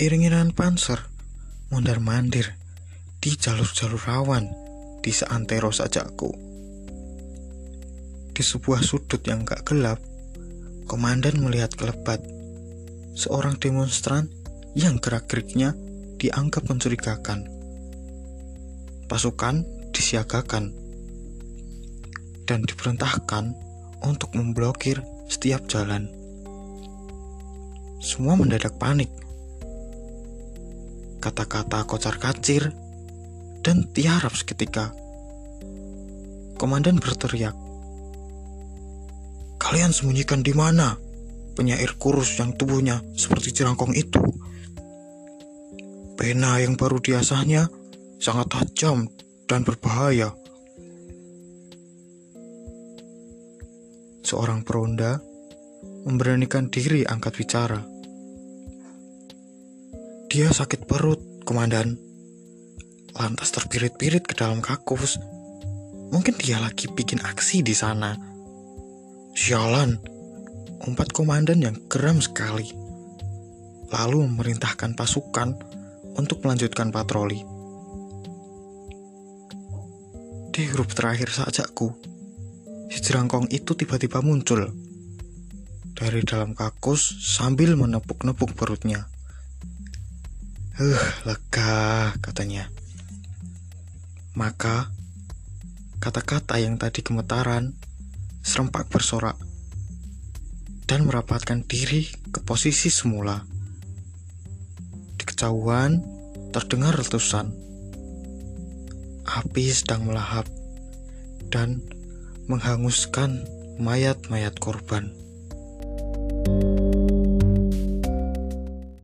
Iring-iringan panser mondar-mandir di jalur-jalur rawan di seantero sajakku. Di sebuah sudut yang gak gelap, komandan melihat kelebat seorang demonstran yang gerak-geriknya dianggap mencurigakan. Pasukan disiagakan dan diperintahkan untuk memblokir setiap jalan. Semua mendadak panik. Kata-kata kocar kacir dan tiarap seketika. Komandan berteriak, "Kalian sembunyikan di mana?" Penyair kurus yang tubuhnya seperti jerangkong itu. Pena yang baru diasahnya sangat tajam dan berbahaya. Seorang peronda memberanikan diri angkat bicara. Dia sakit perut, komandan. Lantas terpirit-pirit ke dalam kakus. Mungkin dia lagi bikin aksi di sana. Sialan, empat komandan yang geram sekali. Lalu memerintahkan pasukan untuk melanjutkan patroli. Di grup terakhir sajakku, si jerangkong itu tiba-tiba muncul dari dalam kakus sambil menepuk-nepuk perutnya. Uh, lega, katanya. Maka, kata-kata yang tadi gemetaran serempak bersorak dan merapatkan diri ke posisi semula. Di kejauhan terdengar letusan. Api sedang melahap dan menghanguskan mayat-mayat korban.